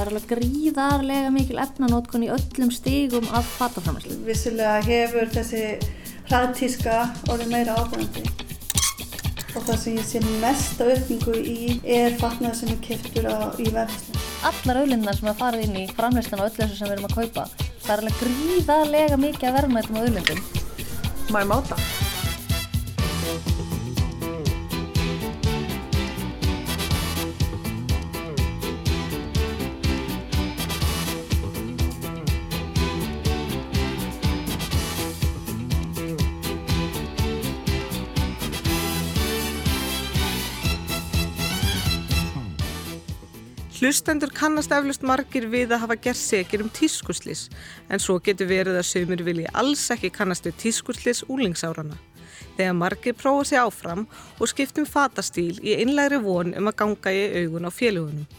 Það er alveg gríðarlega mikil efnanótkun í öllum stigum af fataframlæslu. Vissilega hefur þessi hraðtíska orðið meira ábærandi og það sem ég sé mest af aukningu í er fatnað sem er kiptur í verðslu. Allar auðlindar sem að fara inn í framlæsluna og öllu þessu sem við erum að kaupa, það er alveg gríðarlega mikið að verðmætum á auðlindum. Má ég máta? Hlustendur kannast eflust margir við að hafa gert segir um tískuslis en svo getur verið að sömur vilji alls ekki kannast við tískuslis úlingsárana. Þegar margir prófa sér áfram og skiptum fatastíl í einlegri von um að ganga í augun á félugunum.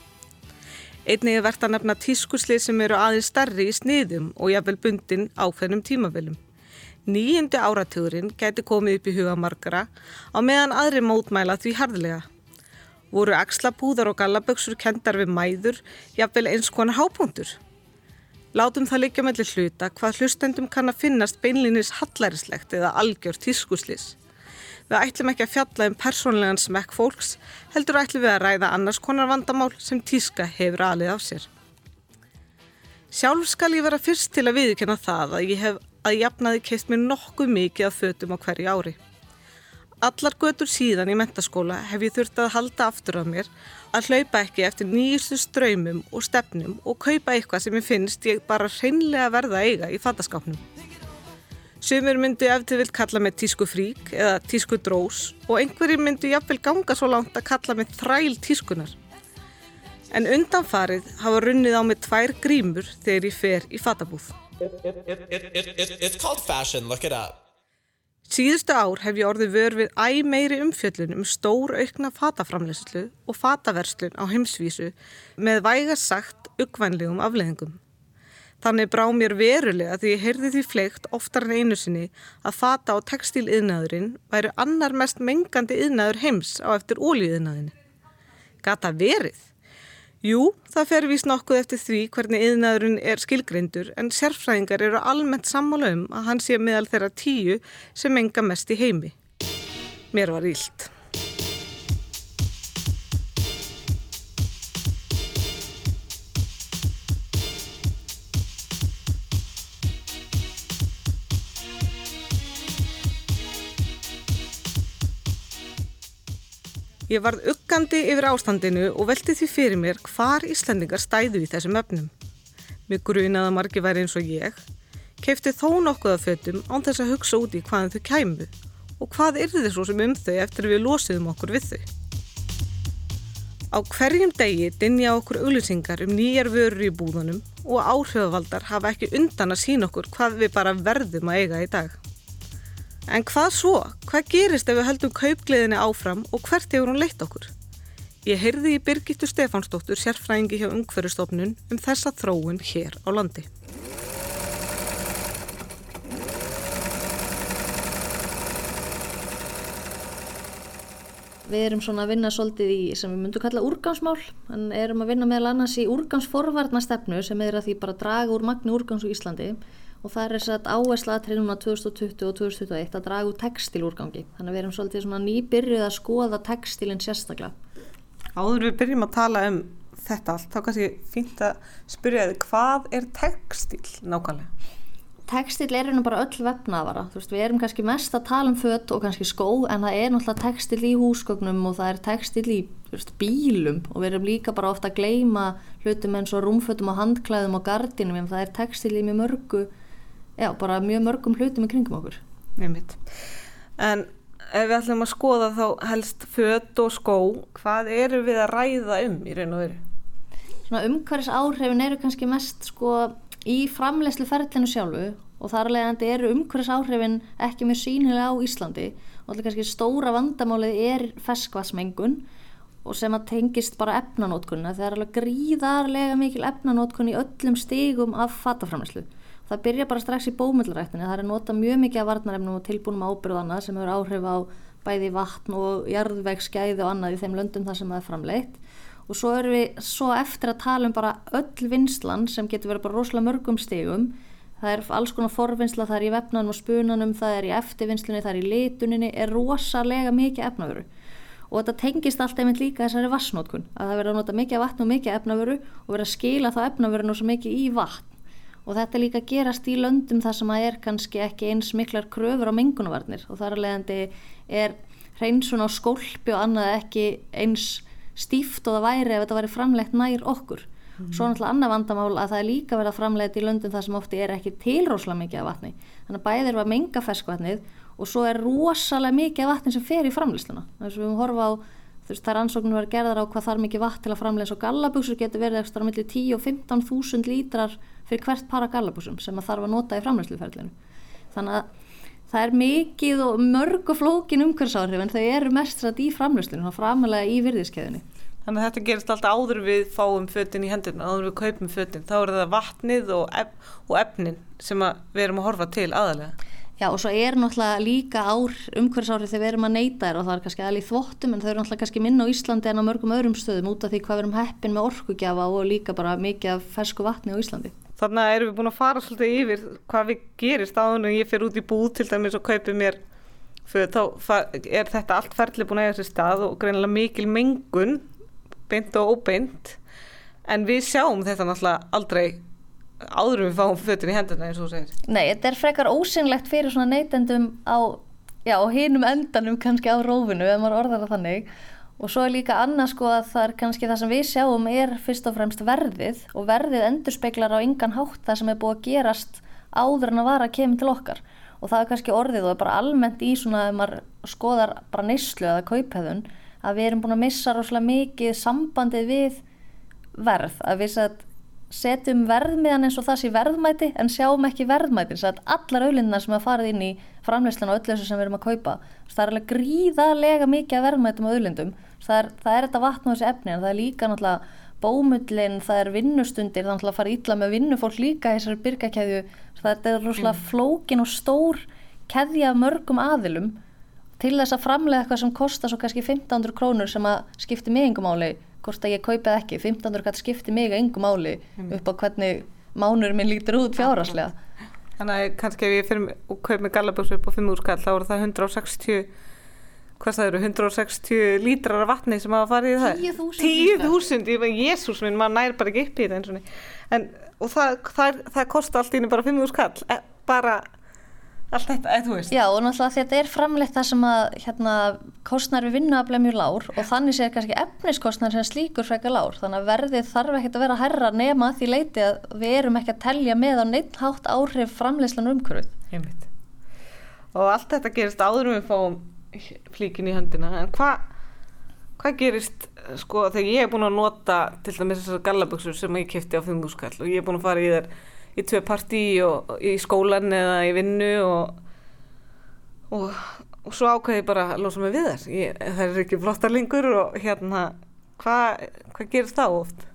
Einnig er verðt að nefna tískuslis sem eru aðeins starri í sniðum og jafnvel bundin áfennum tímavelum. Nýjundu áratugurinn geti komið upp í huga margara á meðan aðri mótmæla því harðlega voru axlapúðar og gallaböksur kendar við mæður, jafnvel eins konar hápunktur. Látum það líka mellir hluta hvað hlustendum kann að finnast beinlinis hallærislegt eða algjör tískuslis. Við ætlum ekki að fjalla um persónlegan smekk fólks, heldur ætlum við að ræða annars konar vandamál sem tíska hefur alið af sér. Sjálf skal ég vera fyrst til að viðkjöna það að ég hef að jafnaði keitt mér nokkuð mikið af fötum á hverju ári. Allar götur síðan í mentaskóla hef ég þurft að halda aftur af mér að hlaupa ekki eftir nýjustu ströymum og stefnum og kaupa eitthvað sem ég finnst ég bara hreinlega verða eiga í fattaskápnum. Sumir myndu eftir vilt kalla mig tísku frík eða tísku drós og einhverjir myndu jafnvel ganga svo langt að kalla mig þræl tískunar. En undanfarið hafa runnið á mig tvær grímur þegar ég fer í fattabúð. It, it, it, it's called fashion, look it up. Síðustu ár hef ég orðið vör við æg meiri umfjöllun um stór aukna fataframleyslu og fataverslun á heimsvísu með vægast sagt uggvænlegum afleðingum. Þannig brá mér verulega því ég heyrði því fleikt oftar en einu sinni að fata og textíliðnaðurinn væri annar mest mengandi yðnaður heims á eftir ólíðinaðinni. Gata verið? Jú, það fer vís nokkuð eftir því hvernig yðnaðurinn er skilgreindur en sérfræðingar eru almennt sammála um að hann sé meðal þeirra tíu sem enga mest í heimi. Mér var ílt. Ég varð uggandi yfir ástandinu og velti því fyrir mér hvar Íslandingar stæðu í þessum öfnum. Mér grunaði að margi væri eins og ég, kefti þó nokkuð af fötum án þess að hugsa út í hvaðan þau kæmu og hvað yrði svo sem um þau eftir við losiðum okkur við þau. Á hverjum degi dinja okkur auglýsingar um nýjar vörur í búðunum og áhrifavaldar hafa ekki undan að sína okkur hvað við bara verðum að eiga í dag. En hvað svo? Hvað gerist ef við höldum kaupgleðinni áfram og hvert hefur hún leitt okkur? Ég heyrði í Birgittu Stefánsdóttur sérfræðingi hjá Ungverðustofnun um þessa þróun hér á landi. Við erum svona að vinna svolítið í sem við myndum kalla úrgangsmál en erum að vinna meðal annars í úrgangsforvarnastefnu sem er að því bara draga úr magni úrgangs úr Íslandi og það er að áhersla aðtrið núna 2020 og 2021 að draga úr textilúrgangi. Þannig að við erum svolítið svona nýbyrjuð að skoða textilin sérstaklega. Áður við byrjum að tala um þetta allt, þá kannski fínt að spyrja þið hvað er textil nákvæmlega? Textil er einhvern bara öll vefnaðvara. Þú veist, við erum kannski mest að tala um fött og kannski skó en það er náttúrulega textil í húsgögnum og það er textil í veist, bílum og við erum líka bara ofta að gleima hlutum eins og rúmfötum og handklæðum og gardinum en það er textil í mjög mörgu já, bara mjög mörgum hlutum í kringum okkur. En ef við ætlum að skoða þá helst fött og skó, hvað eru við að ræða um í raun og veru? Svona umhverfis áhrifin eru kannski mest sko í framlegslu ferlinu sjálfu og þar leðandi eru umhverfis áhrifin ekki mjög sínilega á Íslandi. Og allir kannski stóra vandamálið er ferskvarsmengun og sem að tengist bara efnanótkunna það er alveg gríðarlega mikil efnanótkun í öllum stígum af fataframlegslu það byrja bara strax í bómöldræktinni það er nota mjög mikið af varnarefnum og tilbúnum ábyrðana sem eru áhrif á bæði vatn og jarðvegsgæði og annað í þeim löndum þar sem það er framleitt. Og svo erum við svo eftir að tala um bara öll vinslan sem getur verið bara rosalega mörgum stigum það er alls konar forvinnsla, það er í vefnanum og spunanum, það er í eftirvinnslunni, það er í lituninni, er rosalega mikið efnavöru og þetta tengist allt einmitt líka þessari vassnótkun að það verður að nota mikið vatn og mikið efnavöru og verður að skila þá efnavörun og svo mikið í vatn. Og þetta líka gerast í löndum þar sem að er kannski ekki eins miklar kröfur á mengunavarnir og þar að leiðandi er hreinsun á skólpi og annað ekki eins stíft og það væri ef þetta væri framlegt nær okkur. Mm. Svo náttúrulega annað vandamál að það er líka verið að framlega í löndum þar sem ofti er ekki tilróslega mikið af vatni. Þannig að bæðir var menga ferskvatnið og svo er rosalega mikið af vatni sem fer í framlýsluna. Þess að við horfa á, þú veist, það er ansóknum verið gerðar á hvað þarf mikið vatn til að framlega eins og gallabugsur getur verið ekstra millir 10 og 15 þúsund lítrar fyrir hvert para gallabugsum sem að þarf að nota í framlýsluferlinu. Þannig að það er mikið og mörg og flókin umhverfsáhrif en þau eru mest rætt í framlýslinu og framlega í virðiskeðinu. Þannig að þetta gerist alltaf áður við fáum föttin í hendurna, áður við kaupum föttin. Þá er það vatnið og, ef, og efnin sem við erum að horfa til aðalega. Já og svo er náttúrulega líka ár umhverfsárið þegar við erum að neyta þér og það er kannski aðlið þvottum en þau eru náttúrulega kannski minna á Íslandi en á mörgum öðrum stöðum út af því hvað við erum heppin með orkugjafa og líka bara mikið af fersku vatni á Íslandi. Þannig að erum við búin að fara svolítið yfir hvað við gerist áður en ég fer út í búð til dæmis og kaupi mér þá er þetta allt ferli búin að eiga sér stað og greinilega mikil mengun beint og óbeint. En við sjáum þetta náttúrulega aldrei áður við fáum fötin í hendurna eins og þú segir. Nei, þetta er frekar ósynlegt fyrir svona neytendum á, já, á hinum endanum kannski á rófinu ef maður orðar það þannig. Og svo er líka annað sko að það er kannski það sem við sjáum er fyrst og fremst verðið. Og verðið endurspeglar á yngan hátt það sem er búið að gerast áður en að vara að kemur til okkar. Og það er kannski orðið og er bara almennt í svona ef maður skoðar bara neyslu eða kauphæðun að við erum búin að missa rosalega mikið sambandið við verð að við setjum verðmiðan eins og það sé verðmæti en sjáum ekki verðmæti þess að allar auðlinnar sem að farið inn í framleyslan og öllu þessu sem við erum að kaupa. Það er alveg gríðarlega mikið verðmætum á auðlindum. Það er, það er þetta vatn og þessi efni en það er líka náttúrulega bómullin, það er vinnustundir þannig að fara ítla með vinnufólk líka í þessari byrgakæðju það er rosalega mm. flókin og stór keðja mörgum aðilum til þess að framlega eitthvað sem kostar svo kannski 1500 krónur sem að skipti mig yngum áli hvort að ég kaupið ekki, 1500 kall skipti mig yngum áli upp á hvernig mánur minn lítur út fjáraslega Þannig að kannski ef ég fyrir og kaup með gallaböksu upp á 500 kall þá er það 160 hvað það eru, 160 lítrar af vatni sem hafa farið í það? 10.000 10.000, jésús minn, maður næri bara ekki upp í þetta en, og það, það, það kosti allt íni bara 5.000 kall e, bara allt þetta, eða þú veist. Já og náttúrulega þetta er framleitt það sem að hérna, kostnar við vinnuaflega mjög lár og þannig séð kannski efniskostnar sem slíkur frekar lár. Þannig að verðið þarf ekkert að vera að herra nema því leiti að við erum ekki að telja með á neitt hátt áhrif framleyslan umhverfið. Og allt þetta gerist áður við fáum flíkin í höndina. En hvað hva gerist sko þegar ég er búin að nota til dæmis þessar gallaböksur sem ég kæfti á 5.000 skall og ég er búin að fara í þær í tvei partí og í skólan eða í vinnu og, og, og svo ákveði ég bara að losa mig við þær ég, það er ekki flottar lengur og hérna hvað hva gerir það oft?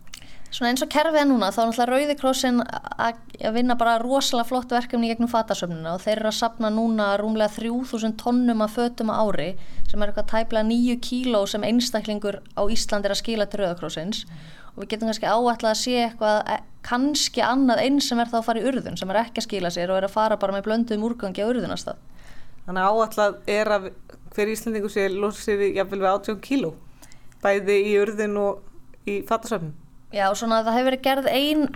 Svona eins og kerfið er núna þá er náttúrulega Rauðikrossin að vinna bara rosalega flott verkefni gegnum fatasöfnuna og þeir eru að sapna núna rúmlega 3000 tonnum af fötum á ári sem er eitthvað tæplega 9 kíló sem einstaklingur á Ísland er að skila til Rauðikrossins mm og við getum kannski áætlað að sé eitthvað e, kannski annað eins sem er þá að fara í urðun sem er ekki að skila sér og er að fara bara með blönduðum úrgangi á urðunastað Þannig að áætlað er að hver íslendingu sé losið við jafnvel við 18 kíló bæði í urðun og í fattasöfnum Já, svona það hefur verið gerð einn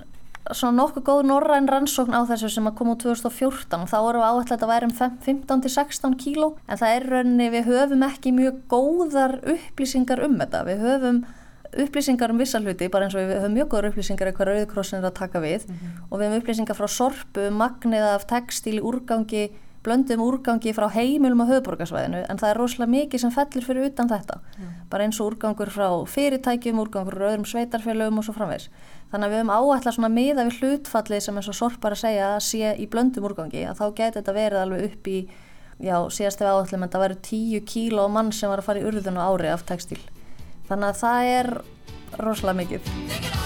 svona nokkuð góð norræn rannsókn á þessu sem að koma úr 2014 og þá voru áætlað að væri um 15-16 kíló en það er rauninni við höfum ekki mjög góðar upplýsingar um þetta. Við höfum upplýsingar um vissa hluti, bara eins og við höfum mjög góður upplýsingar eitthvað Rauðkrossin er að taka við mm -hmm. og við höfum upplýsingar frá sorpu, magnið af textil, úrgangi, blöndum úrgangi frá heimilum á höfuborgarsvæðinu en það er rosalega mikið sem fellir fyrir utan þetta mm. bara eins og úrgangur frá fyrirtækjum, úrgangur frá öðrum sveitarfélögum og svo framvegs. Þannig að við höfum áætla svona miða við hlutfallið sem eins og sorpar að segja að sé í blöndum úrgangi að þá getur þetta verið alveg upp í já, síðast ef áætlum en það væri 10 kíló mann sem var að fara í urðun og ári af textil þannig að það er rosalega mikið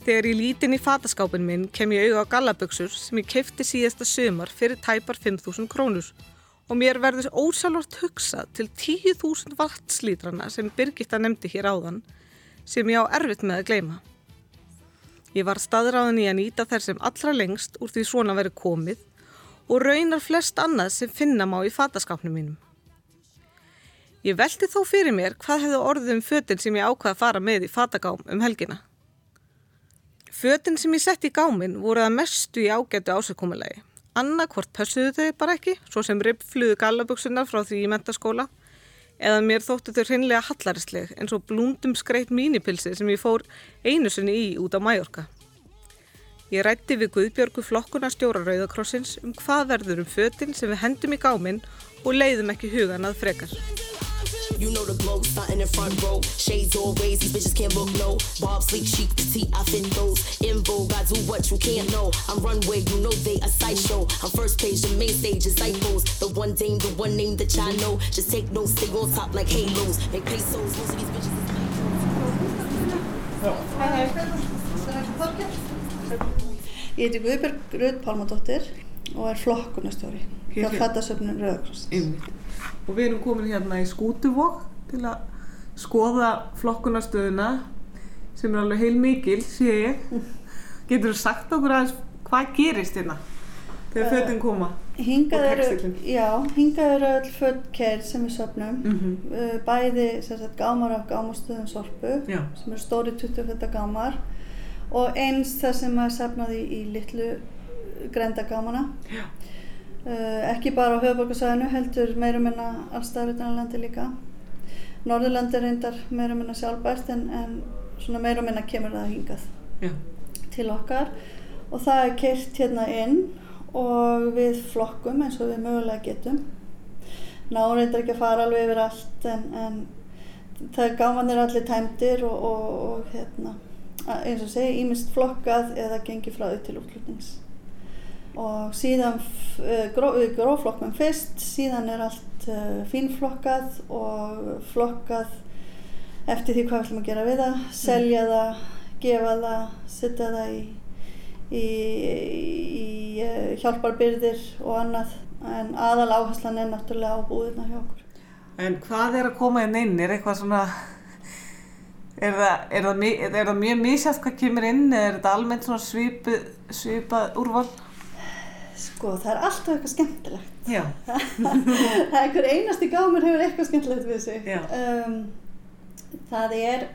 Þegar ég lítin í fataskápin minn kem ég auga á gallaböksur sem ég kefti síðasta sömar fyrir tæpar 5.000 krónur og mér verður ósálvart hugsað til 10.000 vatslítrana sem Birgitta nefndi hér áðan sem ég á erfitt með að gleyma. Ég var staðráðin í að nýta þær sem allra lengst úr því svona verið komið og raunar flest annað sem finna má í fataskápnum mínum. Ég velti þó fyrir mér hvað hefði orðið um fötin sem ég ákvaði að fara með í fatagám um helgina. Fötin sem ég sett í gáminn voru að mestu í ágættu ásökkumulegi. Annarkvort pössuðu þau bara ekki, svo sem rippfluðu gallaböksunar frá því í mentaskóla, eða mér þóttu þau hreinlega hallarisleg eins og blúndum skreitt mínipilsi sem ég fór einu sinni í út á Mæjorka. Ég rætti við Guðbjörgu flokkuna stjóra Rauðakrossins um hvað verður um fötin sem við hendum í gáminn og leiðum ekki hugan að frekar. You know the glow, starting in front row. Shades always, these bitches can't look low. Bob sleek, chic, petite, I fit those. In vogue, I do what you can't know. I'm runway, you know they a sideshow. I'm first page, the main stage is Ipos. The one dame, the one name that y'all know. Just take notes, stay on top like halos. Make pesos, most of these bitches is Ég heiti Guðbjörg Rauð Pálmadóttir og er flokkunastjóri hjá Fattasöfnun Rauðakross. Og við erum komin hérna í skútuvokk til að skoða flokkunastöðuna sem er alveg heil mikil, sé ég. Getur þú sagt okkur aðeins hvað gerist hérna þegar fötinn koma? Hingað Og textíllinn. já, hingað eru öll fötkeir sem við söfnum. Mhm. Uh, Bæði sem sagt, gámar af gámastöðum sorpu Já. sem eru stóri 20 feta gámar og eins það sem er safnað í, í litlu grændagámana. Já. Uh, ekki bara á höfuborgarsæðinu heldur meira minna allstaðar utan á landi líka. Norðurlandi er reyndar meira minna sjálfbært en, en svona meira minna kemur það hingað Já. til okkar og það er keirt hérna inn og við flokkum eins og við mögulega getum. Náum reyndar ekki að fara alveg yfir allt en, en það gámanir allir tæmdir og, og, og hérna, að- eins og segi, ímist flokkað eða gengið frá þau til útlutnings. Og síðan gró, við gróflokkum fyrst, síðan er allt uh, fínflokkað og flokkað eftir því hvað við ætlum að gera við það, selja það, gefa það, setja það í, í, í uh, hjálparbyrðir og annað. En aðal áherslan er náttúrulega á búðirna hjá okkur. En hvað er að koma inn inn? Er eitthvað svona, er það, er það, er það mjög misjátt hvað kemur inn eða er þetta almennt svona svipað, svipað úrval? Sko, það er alltaf eitthvað skemmtilegt. Já. það er einhver einasti gámur hefur eitthvað skemmtilegt við sig. Um, það er,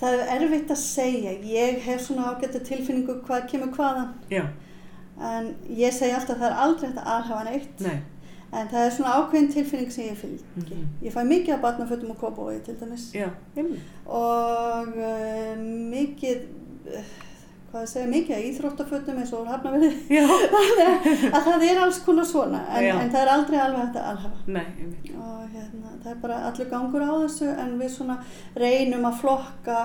það er erfitt að segja. Ég hef svona ágættu tilfinningu hvað kemur hvaðan. Já. En ég segi alltaf að það er aldrei hægt að alhafa neitt. Nei. En það er svona ákveðin tilfinning sem ég fylgi. Mhm. Ég fæ mikið af barnafötum og kópói til dæmis. Já. Og uh, mikið, uh, hvað segja, mikið af íþróttafötum eins og hafnaverði. Að það er alls konar svona, en, en það er aldrei alveg að alhafa. Og hérna, það er bara allur gangur á þessu, en við svona reynum að flokka,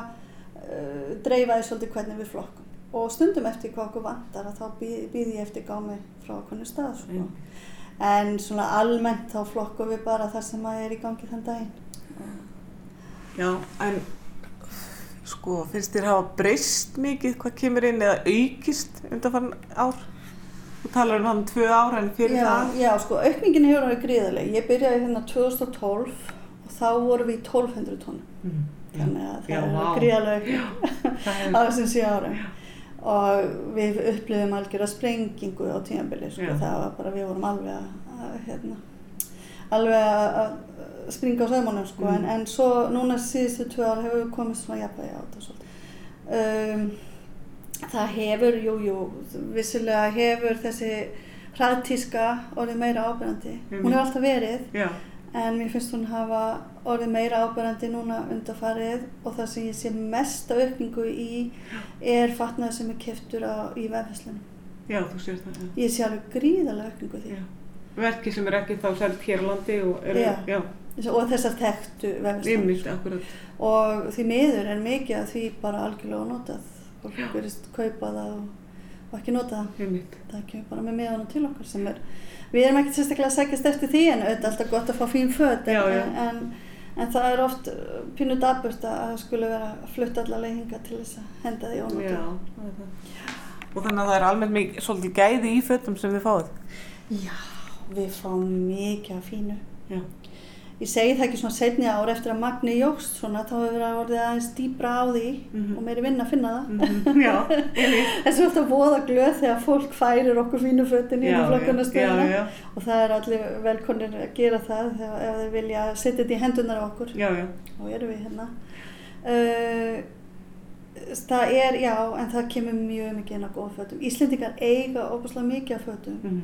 uh, dreifa því svolítið hvernig við flokkum. Og stundum eftir hvað okkur vantar, að þá býð, býð ég eftir gámi frá hvernig stað. Einmitt. En svona almennt þá flokkum við bara það sem að er í gangi þann daginn. Já, en sko, finnst þér hafa breyst mikið hvað kemur inn eða aukist undanfann ár? Þú talar um hann tvö ár en fyrir já, það? já, sko, aukningin hefur verið gríðarleg. Ég byrjaði hérna 2012 og þá vorum við í 1200 tónum. Mm. Þannig að Já, það er gríðarleg Það á þessum sjö árum. Og við upplifum algjörða sprengingu á tímabili, sko. Já. Það var bara, við vorum alveg að, hérna, alveg að springa á saumunum, sko. Mm. En, en svo núna síðustu tvö ár hefur komið svona jafnvægi á þetta svolítið. Um, það hefur, jú, jú, vissulega hefur þessi hraðtíska orðið meira ábyrgandi. Mm. Hún hefur alltaf verið, Já. en mér finnst hún hafa orðið meira ábyrgandi núna undarfarið og það sem ég sé mesta aukningu í er fatnaði sem er keftur á, í vefðslunum. Já, þú sér það. Já. Ég sé alveg gríðarlega aukningu því. Já. Verki sem er ekki þá selt hér á landi og eru, Já. já, Og þessar tektu akkurat. Og því miður er mikið af því bara algjörlega notað. Já. verist kaupa það og, og ekki nota það. Það kemur bara með miðanum til okkar sem er við erum ekkert sérstaklega að sækjast eftir því en auðvitað alltaf gott að fá fín föt en, Já, já. en, En það er oft uh, pínu daburt að skulle vera að flutta allavega hinga til þess að henda því er það. Og þannig að það er almennt mikið svolítið gæði í fötum sem þið fáið. Já, við fáum mikið af fínu. Já. Ég segi það ekki svona setni ár eftir að magni jógst svona, þá hefur verið að orðið aðeins dýbra á því Mhm. og meiri vinna að finna það. Mhm, Já, einmitt. Þessu er alltaf voða glöð þegar fólk færir okkur fínu fötin í Já, já, flokkunastöðuna já, já. og það er allir velkonir að gera það þegar ef þeir vilja setja þetta í hendunar á okkur. Já, já. Þá erum við hérna. Uh, það er, já, en það kemur mjög mikið inn á góða fötum. Íslendingar eiga óbúslega mikið af fötum. Mhm.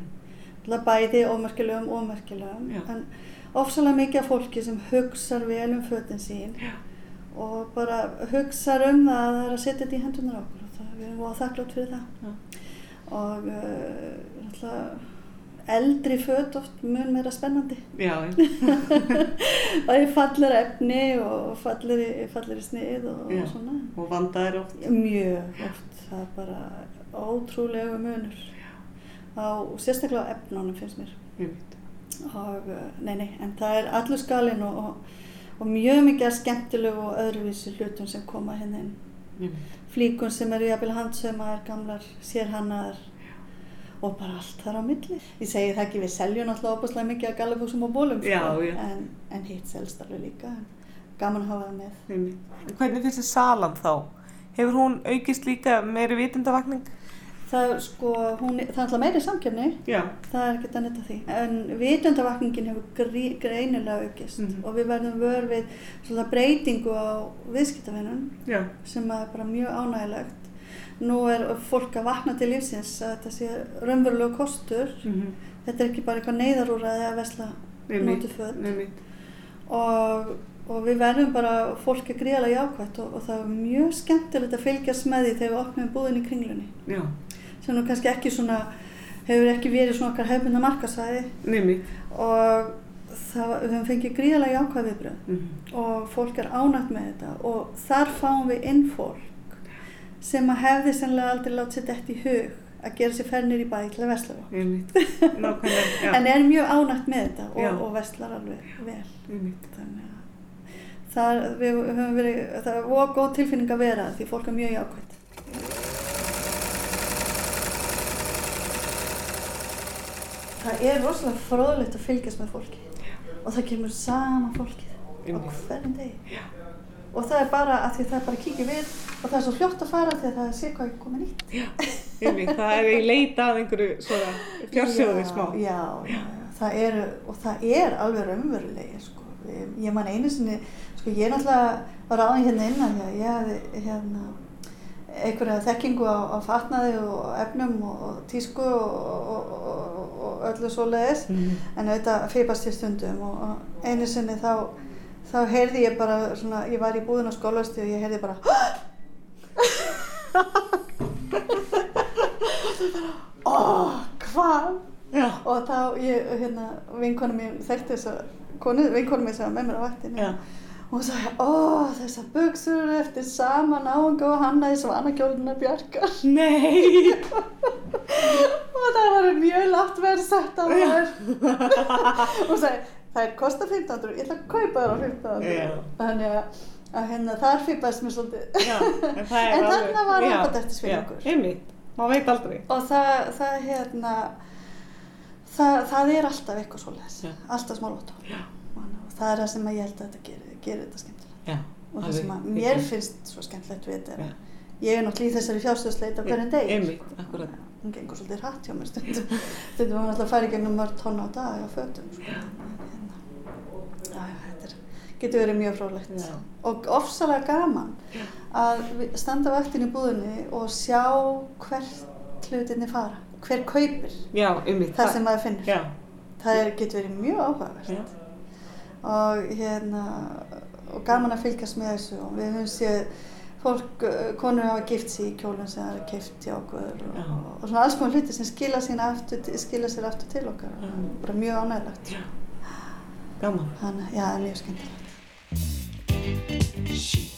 Það bæði ómerkilegum og merkilegum. Já. En ofsalega mikið af fólki sem hugsar vel um fötin sín Já. og bara hugsar um það að það er að setja þetta í hendunar okkur. Og það, við erum voða þakklátt fyrir það. Já. Og uh, náttúrulega eldri föt oft mun meira spennandi. Það er fallir efni og fallir, fallir snið og, og svona. Og vandaðir oft. Mjög oft. Það er bara ótrúlega munur. Á, sérstaklega á efnunum finnst mér. Einmitt. Og, uh, nei, nei, en það er allur skalinn og, og, og mjög mikið skemmtilegu og öðruvísi hlutum sem koma hérna inn. Einmitt. Flíkun sem eru jafnvel handsaumaðar, gamlar, sérhannaðar og bara allt þar á milli. Ég segi það ekki, við seljum náttúrulega opaslega mikið af gallabúsum og bólum, Já, sko, já. en, en hitt selst alveg líka. Gaman að hafa það með. Hvernig finnst þið salan þá? Hefur hún aukist líka meiri vitundavakning? Það sko, hún, það er alltaf meiri samkefni, Já. það er ekkert að netta því. En vitundavakningin hefur greinilega aukist Mhm. og við verðum vör við svona breytingu á viðskiptavinnum Já. sem er bara mjög ánægilegt. Nú er fólk að vakna til lífsins að þetta sé raunverulegu kostur. Mhm. Þetta er ekki bara eitthvað neyðarúræði að vesla föt. Einmitt. Og, og við verðum bara, fólk er gríðarlega jákvæmt og, og það er mjög skemmtilegt að fylgjast með því þegar við opnum búðin í kringlunni. Já. Sem nú kannski ekki svona, hefur ekki verið svona okkar hefbunda markasæði Einmitt. og það, við höfum fengið gríðarlega jákvæð viðbröð Mhm. og fólk er ánægt með þetta og þar fáum við inn fólk sem að hefði sennilega aldrei látt sér dætt í hug að gera sér fernir í bæ til að. Já. En er mjög ánægt með þetta og, og veslar alveg vel. Einmitt. Þannig að það, við höfum verið, það er óg góð tilfinning að vera því fólk er mjög jákvæmt. Það er rosalega fróðlegt að fylgjast með fólki og það kemur sama fólkið á Einmitt. hverjum degi. Og það er bara að því það er bara að kíkja við og það er svo fljótt að fara því að það sé hvað komið nýtt. Það er í leita að einhverju svona fjársjóði smá. Já, já, já, það er, og það er alveg raunverulegi, sko. Ég, man einu sinni, sko, ég er náttúrulega ráðin hérna innan ég hefði hérna einhverja þekkingu á, á fatnaði og efnum og, tísku og, og, og, og öllu svoleiðis Mhm. en auðvitað fýpast ég stundum og, einu sinni þá, þá heyrði ég bara svona, ég var í búðin á skólasti og ég heyrði bara Ó, hvað? Og þá ég, hérna, vinkonu mér þekkti þess að, konu, vinkonu mér sem var með mér á vaktinni Já. Og hún sagði, ó, þessar buksur eftir sama náunga og hanna í svanakjóluna bjargar Nei. og það var mjög látt verið sett á þær og sagði, þær kosta 1500 ég ætla að kaupa þær á 1500 Já. þannig að, að hérna, þar fýpaðist mér svolítið Já. En, það er En þarna var Já. uppátæktisvinningur. Já. Einmitt. Má veit aldrei. og það, það hérna það, það er alltaf eitthvað Já. alltaf smá og það er það sem ég held að þetta gerir, gerir þetta skemmtilegt Já. og það sem að mér finnst svo skemmtilegt við þetta er að ég er náttúrulega í þessari fjárstöðsleit á hverjum degi Einmitt, sko. akkúrat. hún gengur svolítið hratt hjá mér stundum stundum að fara í gegnum mörg tónn á dag á fötum sko. Hérna, já, já, þetta er, getur verið mjög frólægt Já. og ofsalega gaman að standa vaktin í búðinni og sjá hvert hlutinni fara hver kaupir Já, það sem maður finnur Já. það er, getur verið mjög áhugavert. Og hérna og gaman að fylgjast með þessu. Og við höfum séð fólk, uh, konur hafa gift sér í kjólinn sem það er keift hjá okkur. Og, og svona alls konar hluti sem skila, sín aftur, sér aftur til okkar. Og bara mjög ánægilegt. Gaman. þannig, já, það er mjög skemmtilegt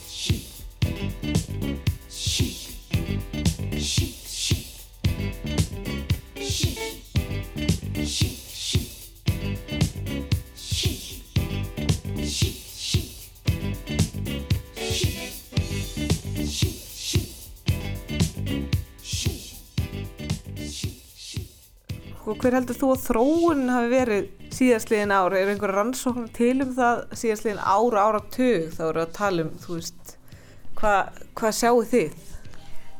hver heldur þú að þróun hafi verið síðastliðin ár? Er einhver rannsókn til um það síðastliðin ára, ára tug? Þá eru að tala um, þú veist, hvað hva sjáu þið?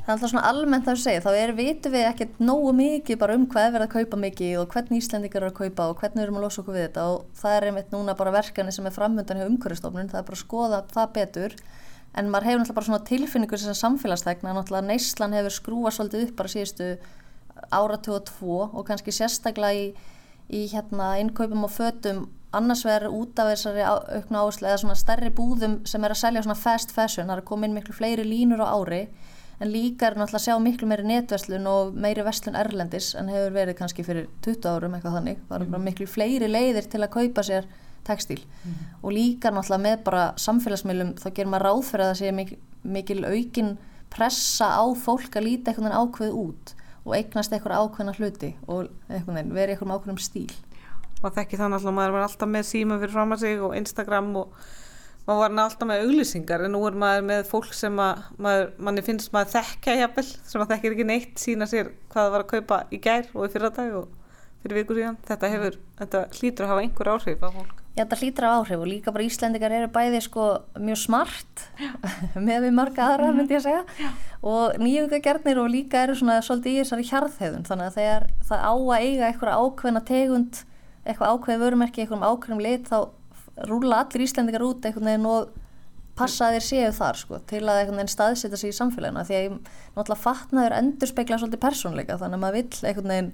Það er alltaf svona almennt að segja, þá er vitum við ekkert nógu mikið bara um hvað er verið að kaupa mikið og hvernig Íslandingar eru að kaupa og hvernig við erum að losa okkur við þetta og það er einmitt núna bara verkefni sem er framöndan hjá umhverfistofnun, það er bara að skoða það betur en maður hefur náttúrulega bara svona tilfinningu sem samfélagstegna, náttúrulega neyslan hefur skrúa svolítið upp bara síðustu áratug og tvo og kannski sérstaklega í, í hérna innkaupum og fötum annars verður út af þessari aukna áherslu eða svona stærri búðum sem er að selja svona fast fashion, það er komin miklu fleiri línur á ári en líka er náttúrulega að sjá miklu meiri netverslun og meiri verslun erlendis en hefur verið kannski fyrir 20 árum eitthvað þannig það eru bara mhm. miklu fleiri leiðir til að kaupa sér textil mm. og líka náttúrulega með bara samfélagsmiðlum þá gerir maður ráð fyrir að það sé mikil, mikil aukin pressa á fólk að líta veginn ákveð út og eignast einhver ákveðna hluti og verið einhverjum ákveðnum stíl. Og þekki þannig að maður er alltaf með síma fyrir fram að sig og Instagram og maður var alltaf með auglýsingar en nú er maður með fólk sem að maður, manni finnst maður þekka jafnvel sem að þekkir ekki neitt sína sér hvað það var að kaupa í gær og í fyrradag og fyrir viku síðan. Þetta, hefur, þetta hlýtur að hafa einhver áhrif á fólk Já þetta hlýtur af áhrif og líka bara Íslendikar eru bæði sko mjög smart með við marga aðra mm -hmm. myndi ég að segja. Já. og nýjungagjarnir og líka eru svona svolítið í þessari hjarðhegðun þannig að þegar það á að eiga eitthvað ákveðna tegund eitthvað ákveð vörumerki, eitthvað ákveðum lit þá rúla allir Íslendikar út einhvern veginn og passa þeir séu þar sko, til að einhvern veginn staðsita sig í samfélagina því að ég náttúrulega fatnaður endur spekla svolítið persónleika þannig að maður vill einhvern veginn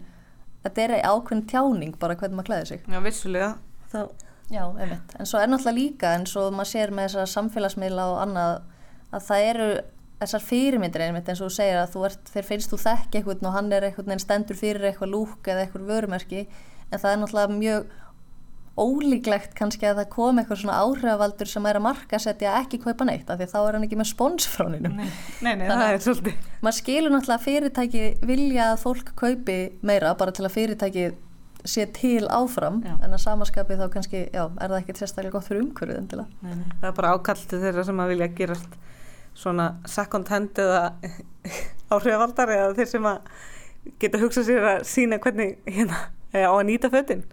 þetta er ákveðin tjáning bara hvernig maður klæðir sig. Já, vissulega. Þá... Já, einmitt, en svo er náttúrulega líka eins og maður sér með þessar samfélagsmiðla og annað að það eru þessar fyrirmyndir einmitt eins og þú segir að þú ert, þeir finnst þú þekk eitthvað og hann er eitthvað stendur fyrir eitthvað lúk eða eitthvað vörumerki en það er náttúrulega mjög ólíklegt kannski að það kom eitthvað svona áhrifavaldur sem er að marka setja ekki kaupa neitt af því þá er hann ekki með spóns frá hennum Nei, nei, nei það er svolítið. maður skilur náttúrulega fyrirtæki vilja að fólk kaupi meira bara til að fyrirtæki sé til áfram já. en að samaskapið þá kannski, já, er það ekkert sérstaklega gott fyrir umhverfið endilega. Það er bara ákalltið þeirra sem að vilja gerast svona second hand eða áhrifavaldar eða þeir sem að geta hugsað sér að sína hvernig hérna á að nýta fötinn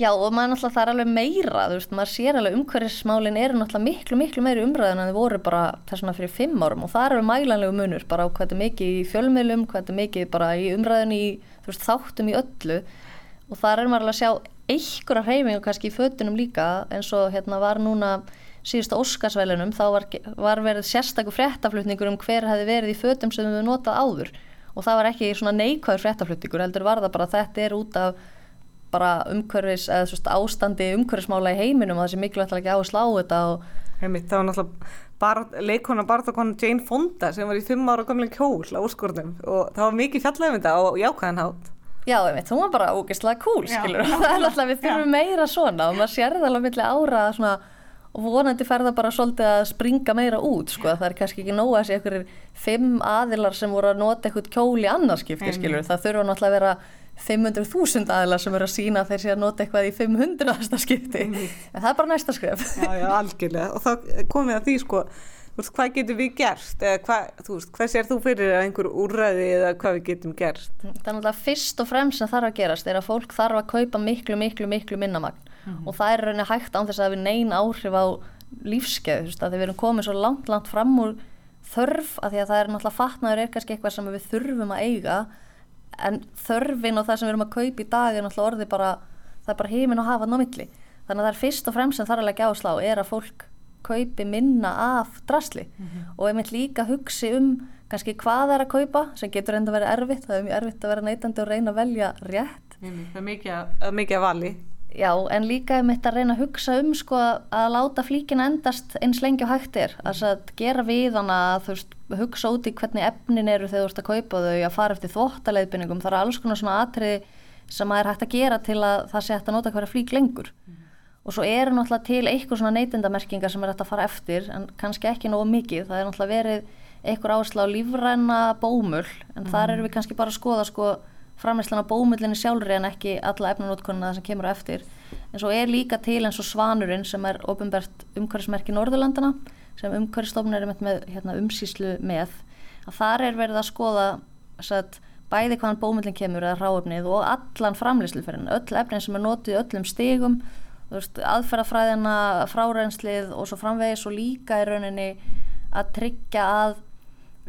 Já og maður náttúrulega það er alveg meira þú veist, maður sér alveg umhverfismálin eru náttúrulega miklu miklu meiri umræðin en þið voru bara þessuna fyrir fimm árum og það er alveg mælanlegu munur bara á hvað þetta mikið í fjölmiðlum, hvað þetta mikið bara í umræðin í veist, þáttum í öllu og það er maður alveg að sjá einhverja hreyfingu kannski í fötunum líka eins og hérna var núna síðustu Óskarsvælunum þá var, var verið sérstakku fréttaflutningur um hver hefði verið í fötum sem við notað áður. Og það var ekki svona neikvæður fréttaflutningur heldur var það bara þetta er út af bara umhverfis eða svo ástandi umhverfismála í heiminum og það sé mikilvægt að ekki á þetta og Heimitt, það var náttúrulega bar, leikona barðakonu Jane Fonda sem var í fimm ára gamlega kjól á úrskortum og það var mikið fjallegum þetta og jákvæðan hátt Já, einmitt, hún var bara ógeðslega cool, skilur það er alltaf, við þurfum meira svona og maður sér það alveg millir ára svona, og vonandi fer það bara svolítið að springa meira út, sko, það er kannski ekki nóga að sé einhverjir fimm aðilar sem voru að nota eitthvað kjól í annarskipti, skilur það þurfa náttúrulega að vera 500.000 aðlar sem eru að sína þeir sé að nota eitthvað í 500. skipti. Mm. en það er bara næsta skref. Já, já, algjörlega. Og þá komið að því sko veist, hvað getum við gert eða hvað, þú veist, hvað sér þú fyrir einhver úrræði eða hvað við getum gert Það er náttúrulega fyrst og fremst sem þarf að gerast er að fólk þarf að kaupa miklu, miklu, miklu minnamagn mm. og það er rauninni hægt án þess að við neyn áhrif á lífskeið, þú veist, að við erum komið svo langt, langt fram úr þörf að því að það er náttúrulega fatnaður er kannski eitthvað sem við þurfum að eiga en þörfin og það sem við erum að kaupa í dag er náttúrulega orði bara, það er bara heiminn og hafa námiðli. Þannig að það er fyrst og fremst sem þarf að leggja áslá er að fólk kaupi minna af drasli mm -hmm. og ef maður líka hugsi um kannski hvað það er að kaupa sem getur enda að vera erfitt, það er mjög erfitt að vera neytandi og reyna að velja rétt. Það er mikið, mikið að vali. Já, en líka er mitt að reyna að hugsa um sko að láta flíkina endast eins lengi og hægt er. Mm. Að gera við hana að þú veist, hugsa út í hvernig efnin eru þegar þú ert að kaupa þau, að fara eftir þvóttaleiðbynningum. Það er alls konar svona atriði sem að er hægt að gera til að það sé hægt að nota hverja flík lengur. Mm. Og svo eru náttúrulega til eitthvað svona neytindamerkingar sem er hægt að fara eftir, en kannski ekki nógu mikið. Það er náttúrulega verið eitthvað áherslu á lífræna bómull, en mm. þar eru við kannski bara að skoða sko framleyslan á bómullinni sjálfur en ekki alla efnanótkonuna sem kemur eftir en svo er líka til eins og Svanurinn sem er ofinbært umhverfismerki Norðurlandana sem umhverfistofnir er með hérna, umsýslu með að þar er verið að skoða satt, bæði hvaðan bómullin kemur eða ráöfnið og allan framlýsluferðin, öll efnin sem er notið öllum veist, aðferðafræðina, fráreinslið og svo framvegis og líka í rauninni að tryggja að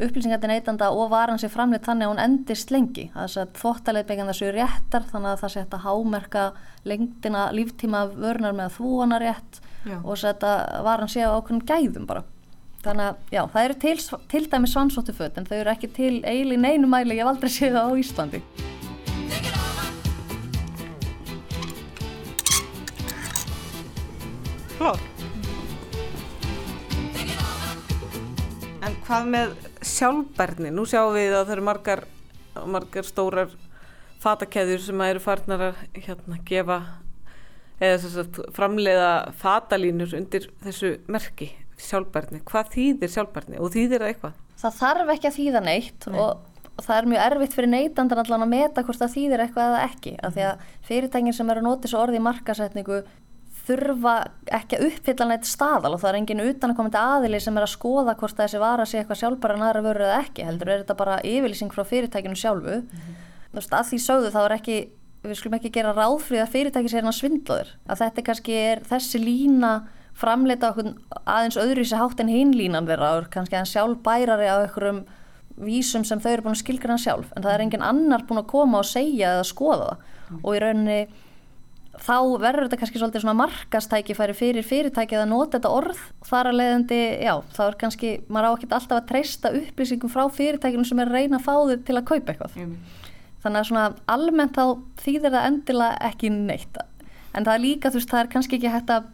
upplýsingar til neytanda og varan sér framleitt þannig að hún endist lengi. Er að þvóttaleitbyggjan þessu réttar þannig að það sé að hámerka lengdina líftíma vörnar með þvúana rétt Já. og setja varan sé á ákveðnum gæðum bara. Þannig að já, það eru til, til dæmi svansóttu föt en þau eru ekki til eiginlega í neinu mæli, ég hef aldrei séð það á Íslandi. Klár. En hvað með sjálfbærni? Nú sjáum við að það eru margar, margar stórar fatakeðjur sem eru farnar að hérna, gefa eða sem sagt, framleiða fatalínur undir þessu merki sjálfbærni. Hvað þýðir sjálfbærni og þýðir það eitthvað? Það þarf ekki að þýða neitt Nei. og, og það er mjög erfitt fyrir neytandan allan að meta hvort það þýðir eitthvað eða ekki. Af því að fyrirtækin sem eru að nota þessu orði í markasetningu þurfa ekki að uppfylla neitt staðal og það er engin utanakomandi aðili sem er að skoða hvort þessi vara sé eitthvað sjálfbæra en aðra vöru eða ekki. Heldur er þetta bara yfirlýsing frá fyrirtækinu sjálfu. Þú veist, að því sögðu þá er ekki, við skulum ekki gera ráðfrið að fyrirtæki sé hérna svindlaður. Að þetta kannski er þessi lína framleita aðeins öðru í sig hátt en hinn línan og kannski aðeins sjálfbærari á einhverjum vísum sem þau eru búin að skilgrana sjálf en það er engin annar búin að koma og segja eða skoða það og í rauninni þá verður þetta kannski svolítið svona markastækifæri fyrir fyrirtækið að nota þetta orð. Og þar að leiðandi, já, þá er kannski maður á ekki alltaf að treysta upplýsingum frá fyrirtækinu sem er að reyna að fá þau til að kaupa eitthvað. Þannig að svona almennt þá þýðir það endilega ekki neitt. En það er líka, þú veist, það er kannski ekki hægt að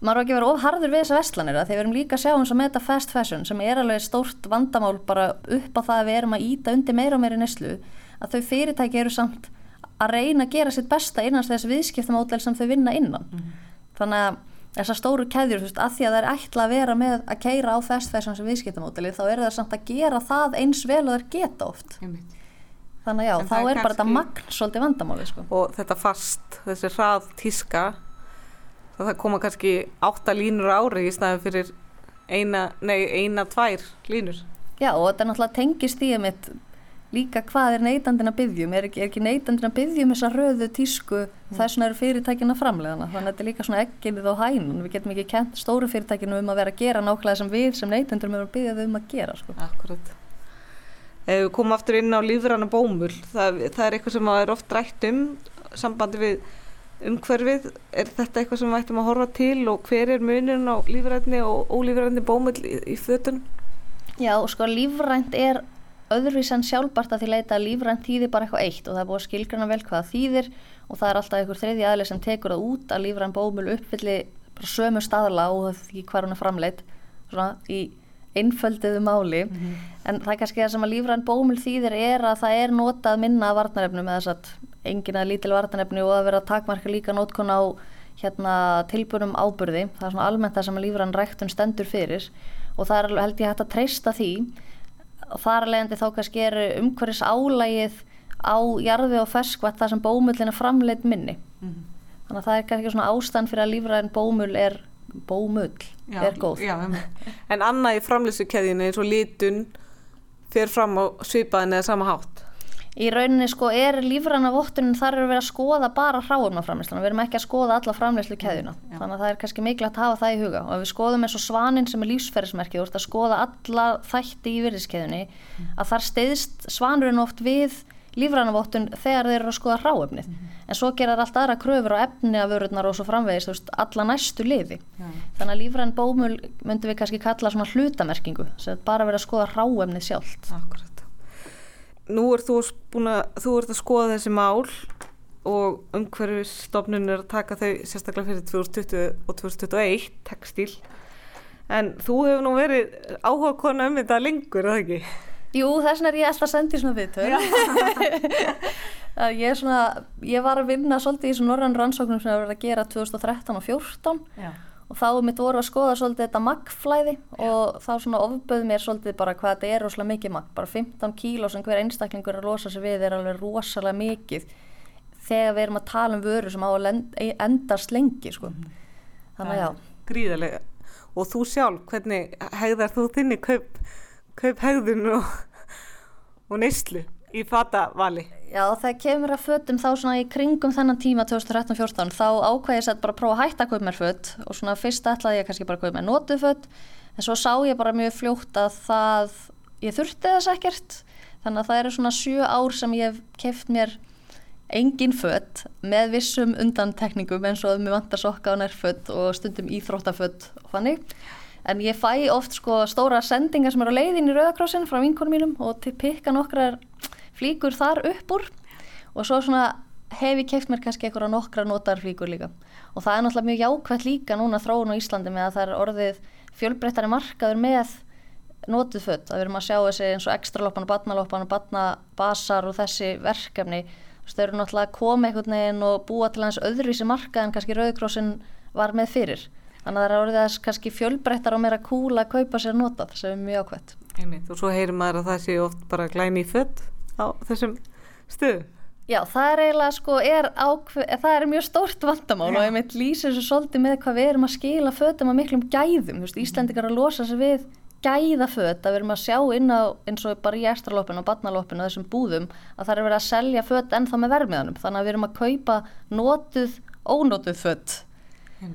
maður á ekki að vera ofharður við þessa vestlanir þegar við erum líka að sjá eins og með þetta fast fashion sem er alveg stórt vandamál bara upp á það að við erum að íta undir meira og meira neslu að þau fyrirtæki eru samt að reyna að gera sitt besta innan þess viðskiptamódel sem þau vinna innan þannig að þessar stóru keðjur, veist, að því að það er ætla að vera með að keira á fast fashion sem viðskiptamódeli þá eru það samt að gera það eins vel og það er geta oft þannig að já, En þá er er bara þetta kannski- magn svolítið vandamáli sko. Og þetta fast, þessi hrað tíska, það koma kannski átta línur ári í staðin fyrir eina, nei, eina, tvær línur. Já og þetta náttúrulega tengist í mitt líka hvað er neytandinn að byggjum er ekki, er ekki neytandinn að byggjum þessa röðu tísku þess vegna eru fyrirtækin að framleiðana þannig að þetta er líka svona egginnið á hænun við getum ekki kent stóru fyrirtækinu um að vera að gera nákvæmlega sem við sem neytendur erum að byggja þau um að gera sko. Akkurat. Ef við komum aftur inn á lífrana bómul, það, það er eitthvað sem er oft rætt um, sambandi við umhverfið, er þetta eitthvað sem við ættum að horfa til og hver er munurinn á lífrætni og ólífrætni bómul í, í fötun? Já sko lífrænt er öðruvís en sjálfbart að því leita að lífrænt þýðir bara eitthvað eitt og það er búið að skilgrana vel hvað það þýðir og það er alltaf einhver þriði aðli sem tekur það út að lífræn bómul uppfylli bara sömu staðla og því hvað hún er framleitt svona í einföldiðu máli. En það er kannski það sem að lífræn bómul þýðir er að það er notað minna af varnarefnu með þess að engin að lítil varnarefni og að vera að takmarka líka nótkun á hérna tilbúrum áburði. Það er svona almennt það sem að lífræn ræktun stendur fyrir og það er held ég hægt að treysta því þar leiðandi þá kannski er umhverfis álægið á jarði og ferskvætt það sem bómullin er framleitt minni. Þannig að það er kannski svona ástand fyrir að lífræðin bómull er bómull er góð. Já, en annað í framlýsukeðjunni eins og litun fer fram á svipaðin eða sama hátt. Í rauninni sko er lífræna vottunin þar eru við að skoða bara hráumaframleysluna, við erum ekki að skoða alla framleyslu keðjuna, þannig að það er kannski mikilvægt að hafa það í huga. Og ef við skoðum eins og svanin sem er lífsferðismerkið, þú ert að skoða alla þætti í virðiskeðjunni, að þar steyðist svanurinn oft við lífræna vottun þegar þeir eru að skoða hráefnið, en svo gera þær allt aðra kröfur á efni af vörurnar og svo framvegis, þú veist, alla næstu liði. Þannig að lífræn bómul myndum við kannski kalla svona hlutamerkingu, sem bara verið að skoða hráefnið sjálft. Akkurat. Nú er þú að, þú ert að skoða þessi mál og umhverfisstofnun er að taka þau sérstaklega fyrir 2020 og 2021 textil. En þú hefur nú verið áhuga kona um þetta lengur, er það ekki? Jú, þess vegna er ég alltaf að senda í svona viðtöl. Að ég, svona, ég var að vinna svolítið í svona norrann rannsóknum sem það verið að gera 2013 og 2014 Já. Og þá mitt voru að skoða svolítið þetta maggflæði og þá svona ofböð mér svolítið bara hvað þetta er rosalega mikið magg. Bara 15 kíló sem hver einstaklingur er að losa sig við er alveg rosalega mikið þegar við erum að tala um vöru sem á að lend- endast lengi, sko. Þannig að já. Gríðarlega. Og þú sjálf, hvernig hegðar þú þinni kaup, kaup hegðun og, og neyslu? í fata vali? Já, þegar kemur að fötum þá svona í kringum þennan tíma 2013-14 þá ákveði ég sett bara að prófa að hætta að kaupa mér fött og svona fyrst ætlaði ég kannski bara að kaupa mér notuð fött en svo sá ég bara mjög fljótt að það, ég þurfti þess ekkert. Þannig að það eru svona sjö ár sem ég hef keft mér engin fött með vissum undantekningum eins og með vantar sokka og nærfött og stundum íþróttafött og þannig. En ég fæ oft sko stóra sendingar sem eru á leiðin í Rauðakrossin frá vinkonum mínum og til pikka nokkrar flíkur þar upp úr. Og svo svona hef ég keift mér kannski einhverja nokkra notar flíkur líka. Og það er náttúrulega mjög jákvæmt líka núna þróun á Íslandi með að það er orðið fjölbreyttari markaður með notuð fött, að við erum að sjá þessi eins og ekstraloppan og badnaloppan og badnabasar og þessi verkefni. Þau eru náttúrulega að koma einhvern veginn og búa til hans öðruvísi markað en kannski Rauðkrossin var með fyrir. Þannig að það er orðið þess kannski fjölbreyttar og meira kúla að kaupa sér notað sem er mjög ákveðt og svo heyrir maður að það sé oft bara glæmi í fött á þessum stöðum? Já, það er eiginlega sko, er ákveð, það er mjög stórt vandamál og ég meit lýsir svo svolítið með hvað við erum að skila fötum að miklum gæðum, þú veist, Íslandikar að losa sig við gæðaföt, að við erum að sjá inn á eins og bara í ekstralópinu og badnalópinu og þessum búðum, að það er verið að selja föt ennþá með vermiðanum, þannig að við erum að kaupa notuð, ónotuð föt.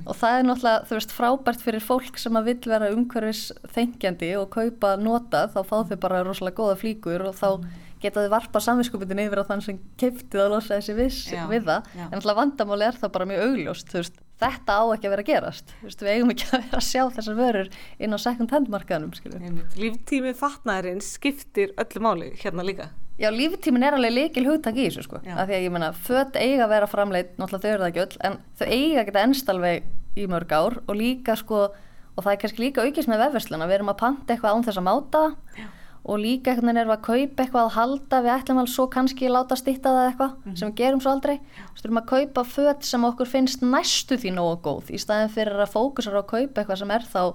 Og það er náttúrulega, þú veist, frábært fyrir fólk sem að vil vera umhverfis þengjandi og kaupa notað, þá fá þau bara rosalega góða flíkur og þá mm geta þið varpa samvinskupin yfir á þann sem keftið að losa þessi viss já, við það. já. en alltaf vandamáli er það bara mjög augljóst veist, þetta á ekki að vera að gerast. Veist, við eigum ekki að vera að sjá þessar vörur inn á second hand markaðanum Líftímið fatnaðarins skiptir öllu máli hérna líka. Já, líftímin er alveg líkil hugtak í þessu sko. Af því að ég menna, fött eiga að vera framleitt náttúrulega þau eru það ekki öll, en þau eiga að geta ennstalveg í mörg ár og líka sko, og það er kannski líka aukist með vefversluna, við erum að panta eitthvað án þess að máta. Já og líka einhvern veginn erum við að kaupa eitthvað að halda við ætlum alveg svo kannski láta stitta það eitthvað mm -hmm. sem við gerum svo aldrei. Við erum að kaupa föt sem okkur finnst næstu því nógu góð í staðin fyrir að fókusar á að kaupa eitthvað sem er þá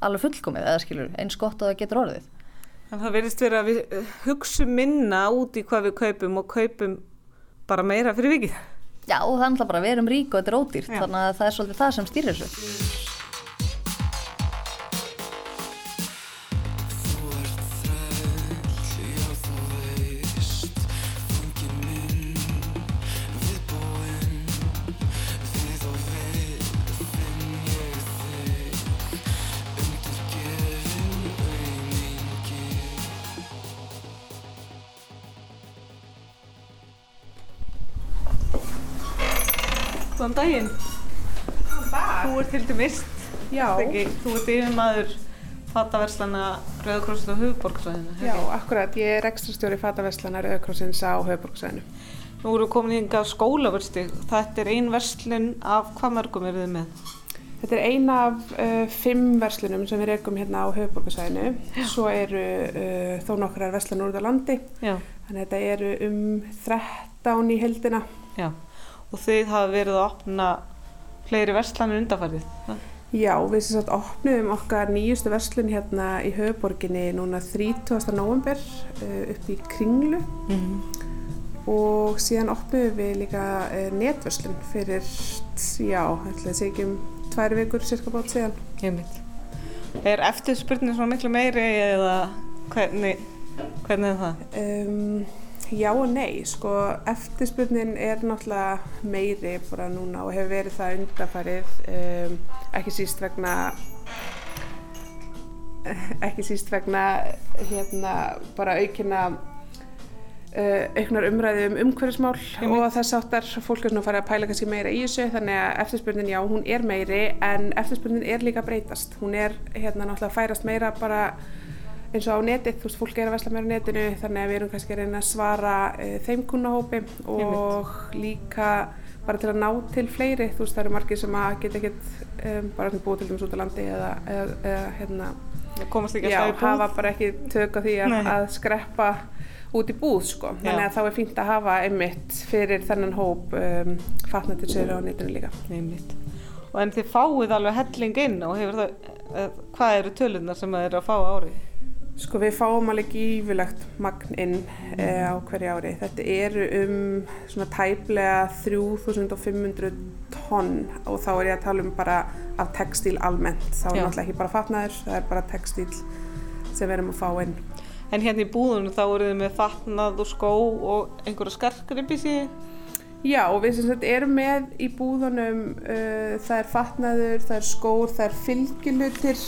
alveg fullkomið eða skilur eins gott að það getur orðið. En Það verðist verið að við eh, hugsun minna út í hvað við kaupum og kaupum bara meira fyrir vikið. Já og það er bara við erum rík og þetta er ódýrt þannig að það er daginn. Þú ert Hildur Mist. Já. Þú ert yfirmaður fataverslana Rauðakrossins á höfuborgsvæðinu. Já, akkurat. Ég er ekstrastjóri fataverslana Rauðakrossins á höfuborgsvæðinu. Nú eru komin í yngar skólaversti. Þetta er ein verslun af hvað mörgum eru þið með? Þetta er ein af uh, fimm verslunum sem við rekum hérna á höfuborgarsvæðinu. Svo eru uh, þó nokkrar verslunur út á landi. Já. Þannig að þetta eru um 13 í heldina. Já og þið hafa verið að opna fleiri verslanir undanfærið. Já, við sem sagt opnum okkar nýjustu verslun hérna í höfuborginni núna 30. november uh, upp í Kringlu mm -hmm. og síðan opnum við líka uh, netverslun fyrir, já, ætlaði að segja um tvær vikur cirka bát síðan. Ég mynd. Er eftirspurnin svona miklu meiri eða hvernig, hvernig er það? Um, Já og nei, sko eftirspurnin er náttúrulega meiri bara núna og hefur verið það undanfarið um, ekki síst vegna ekki síst vegna hérna bara aukina uh, auknar umræði um umhverfismál og þess áttar fólk er svona að fara að pæla kannski meira í þessu þannig að eftirspurnin já, hún er meiri en eftirspurnin er líka breytast. Hún er hérna náttúrulega færast meira bara eins og á netið, þú veist, fólk er að vesla meira á netinu þannig að við erum kannski að reyna að svara e, þeim kunnahópi og líka bara til að ná til fleiri, þú veist, það eru margir sem að geta ekkert um, bara að búa til dæmis út á landi eða, eða, eða hérna já, hafa bara ekki tök á því að, að skreppa út í búð, sko, þannig að þá er fínt að hafa einmitt fyrir þennan hóp um, fatnatir sér á netinu líka. Einmitt. Og en þið fáið alveg helling inn og hefur það, eh, hvað eru tölunar sem það eru að fá árið? Sko við fáum alveg gífilegt magn inn eh, á hverju ári. Þetta eru um svona tæplega 3500 tonn og þá er ég að tala um bara af textíl almennt. Þá er náttúrulega ekki bara fatnaður, það er bara textíl sem við erum að fá inn. En hérna í búðunum þá eru þið með fatnað og skó og einhverja skarkripi síði. Já, og við sem sagt erum með í búðunum, uh, það er fatnaður, það er skór, það er fylgilutir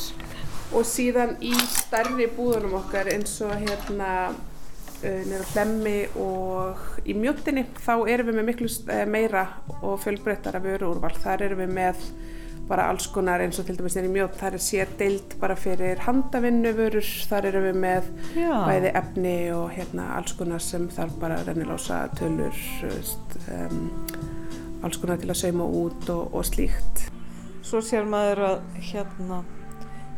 og síðan í stærri búðunum okkar eins og hérna uh, nýra hlemmi og í mjóttinni þá erum við með miklu uh, meira og fjölbreyttara vöruúrval. Þar erum við með bara alls konar eins og til dæmis nýri mjótt, þar er sér deild bara fyrir handavinnuvörur, þar erum við með Já. bæði efni og hérna alls konar sem þarf bara rennilósa, tölur, um, alls konar til að sauma út og, og slíkt. Svo sér maður að hérna,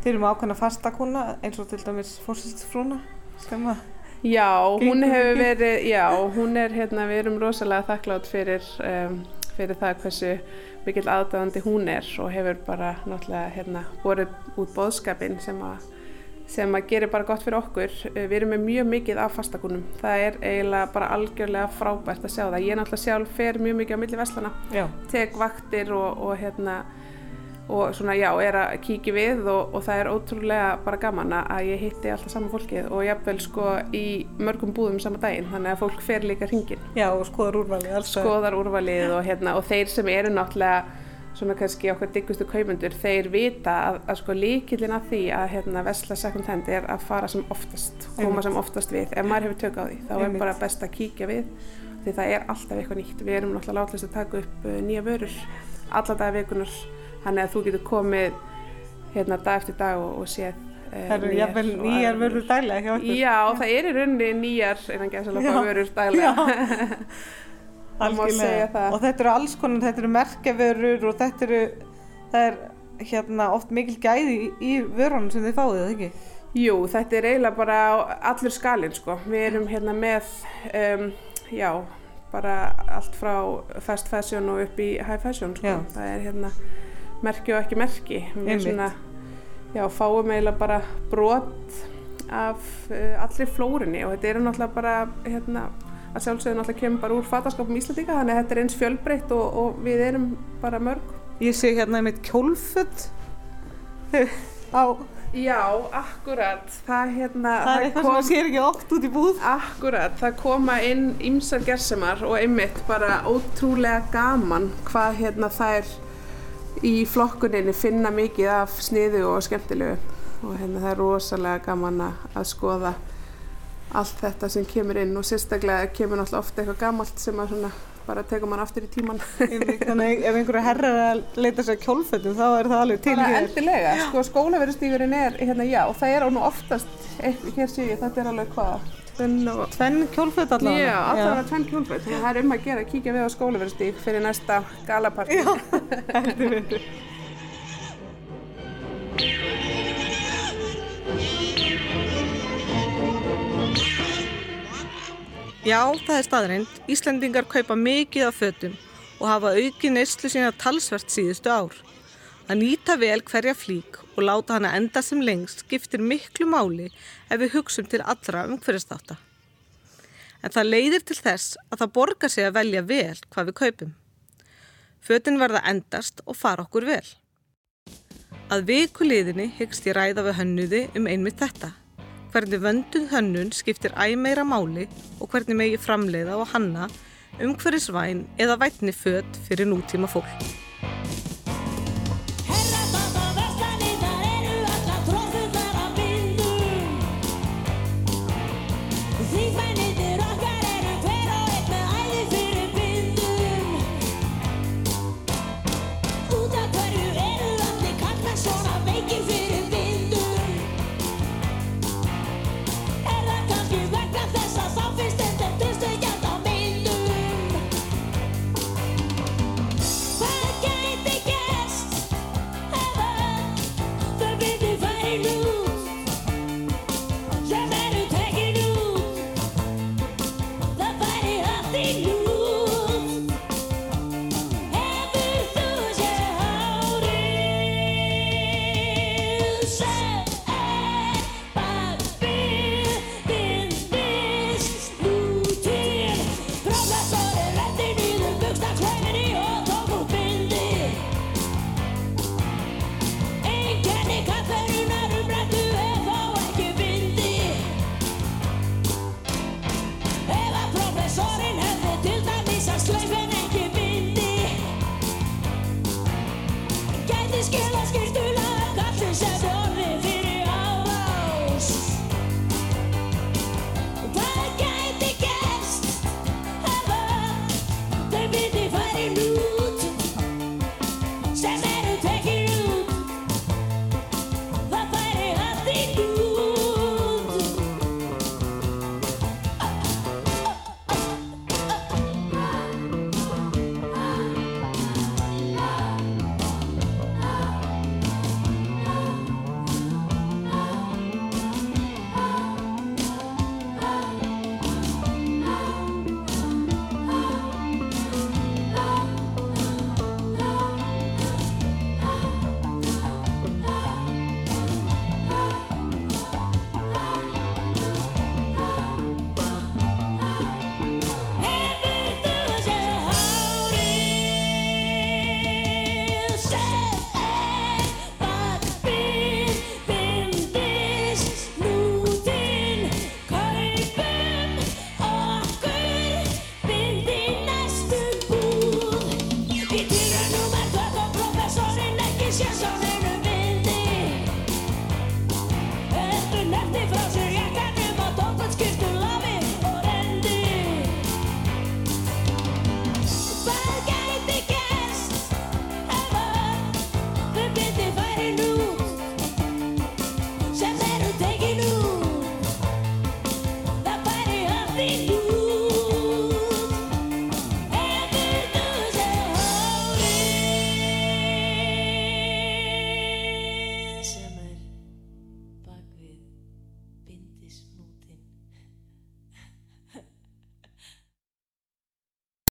þeir eru með ákveðna fastakuna eins og til dæmis fórsýstsfrúna sem að Já, hún hefur verið, já, hún er hérna, við erum rosalega þakklátt fyrir, um, fyrir það hversu mikill aðdáðandi hún er og hefur bara náttúrulega hérna borið út bóðskapin sem að sem að gerir bara gott fyrir okkur. Uh, Við erum með mjög mikið af fastakunum. Það er eiginlega bara algjörlega frábært að sjá það. Ég náttúrulega sjálf fer mjög mikið á milli verslana, Já. tek vaktir og, og hérna og svona já, er að kíkja við og, og það er ótrúlega bara gaman að ég hitti alltaf sama fólkið og jafnvel sko í mörgum búðum sama daginn þannig að fólk fer líka hringin Já, og skoðar úrvalið alls skoðar úrvalið og hérna og þeir sem eru náttúrulega svona kannski okkar diggustu kaupundur þeir vita að, að sko líkillin að því að hérna vesla second hand er að fara sem oftast, koma sem oftast við. Ef maður hefur tök á því, þá er Einmitt. bara best að kíkja við því það er alltaf eitthvað nýtt. Við erum náttúrulega látlist að taka upp uh, nýja vörur alla daga vikunar þannig að þú getur komið hérna dag eftir dag og, og séð uh, Það eru jafnvel og nýjar vörur daglega hjá okkur. Já, það er í rauninni nýjar innan gæðsalapa Já. vörur daglega það má segja það. Og þetta eru alls konar, þetta eru merkjavörur og þetta eru, það er hérna oft mikil gæði í, í vörunum sem þið fáið, eða ekki? Jú, þetta er eiginlega bara allur skalinn sko. Við erum hérna með, um, já, bara allt frá fast fashion og upp í high fashion sko. Já. Það er hérna merki og ekki merki. Við Einmitt. svona, já, fáum eiginlega bara brot af uh, allri flórinni og þetta eru náttúrulega bara, hérna, að sjálfsögðu náttúrulega kemur bara úr fattaskapum Íslandíka þannig að þetta er eins fjölbreytt og, og við erum bara mörg. Ég sé hérna með kjólfutt á, Já, akkurat. Það, hérna, það er eitthvað sem að sér ekki oft út í búð. Akkurat, það koma inn ýmsar gersemar og einmitt bara ótrúlega gaman hvað hérna þær í flokkuninni finna mikið af sniðu og skemmtilegu og hérna það er rosalega gaman að, skoða allt þetta sem kemur inn og sérstaklega kemur náttúrulega ofta eitthvað gamalt sem að svona bara tekur mann aftur í tíman. Þannig ef einhverju herrar er að leita sér kjólfötum þá er það alveg til hér. endilega, sko skólaverustígurinn er hérna já og það er á nú oftast, eitthvað, hér sé ég, þetta er alveg hvað, tvenn og Tvenn kjólföt allavega. Já, var tvenn kjólföt, það er um að gera að kíkja við á skólaverðstík fyrir næsta galapartí. Já, heldur betur. Já, það er staðreind. Íslendingar kaupa mikið af fötum og hafa aukið neyslu sína talsvert síðustu ár. Að nýta vel hverja flík og láta hana enda sem lengst skiptir miklu máli ef við hugsum til allra umhverjastáta. En það leiðir til þess að það borgar sig að velja vel hvað við kaupum. Fötin verða endast og fara okkur vel. Að viku liðinni hyggst ég ræða við hönnuði um einmitt þetta. Hvernig vönduð hönnun skiptir æg meira máli og hvernig megi framleiða og hanna umhverfisvæn eða vætni föt fyrir nútíma fólk.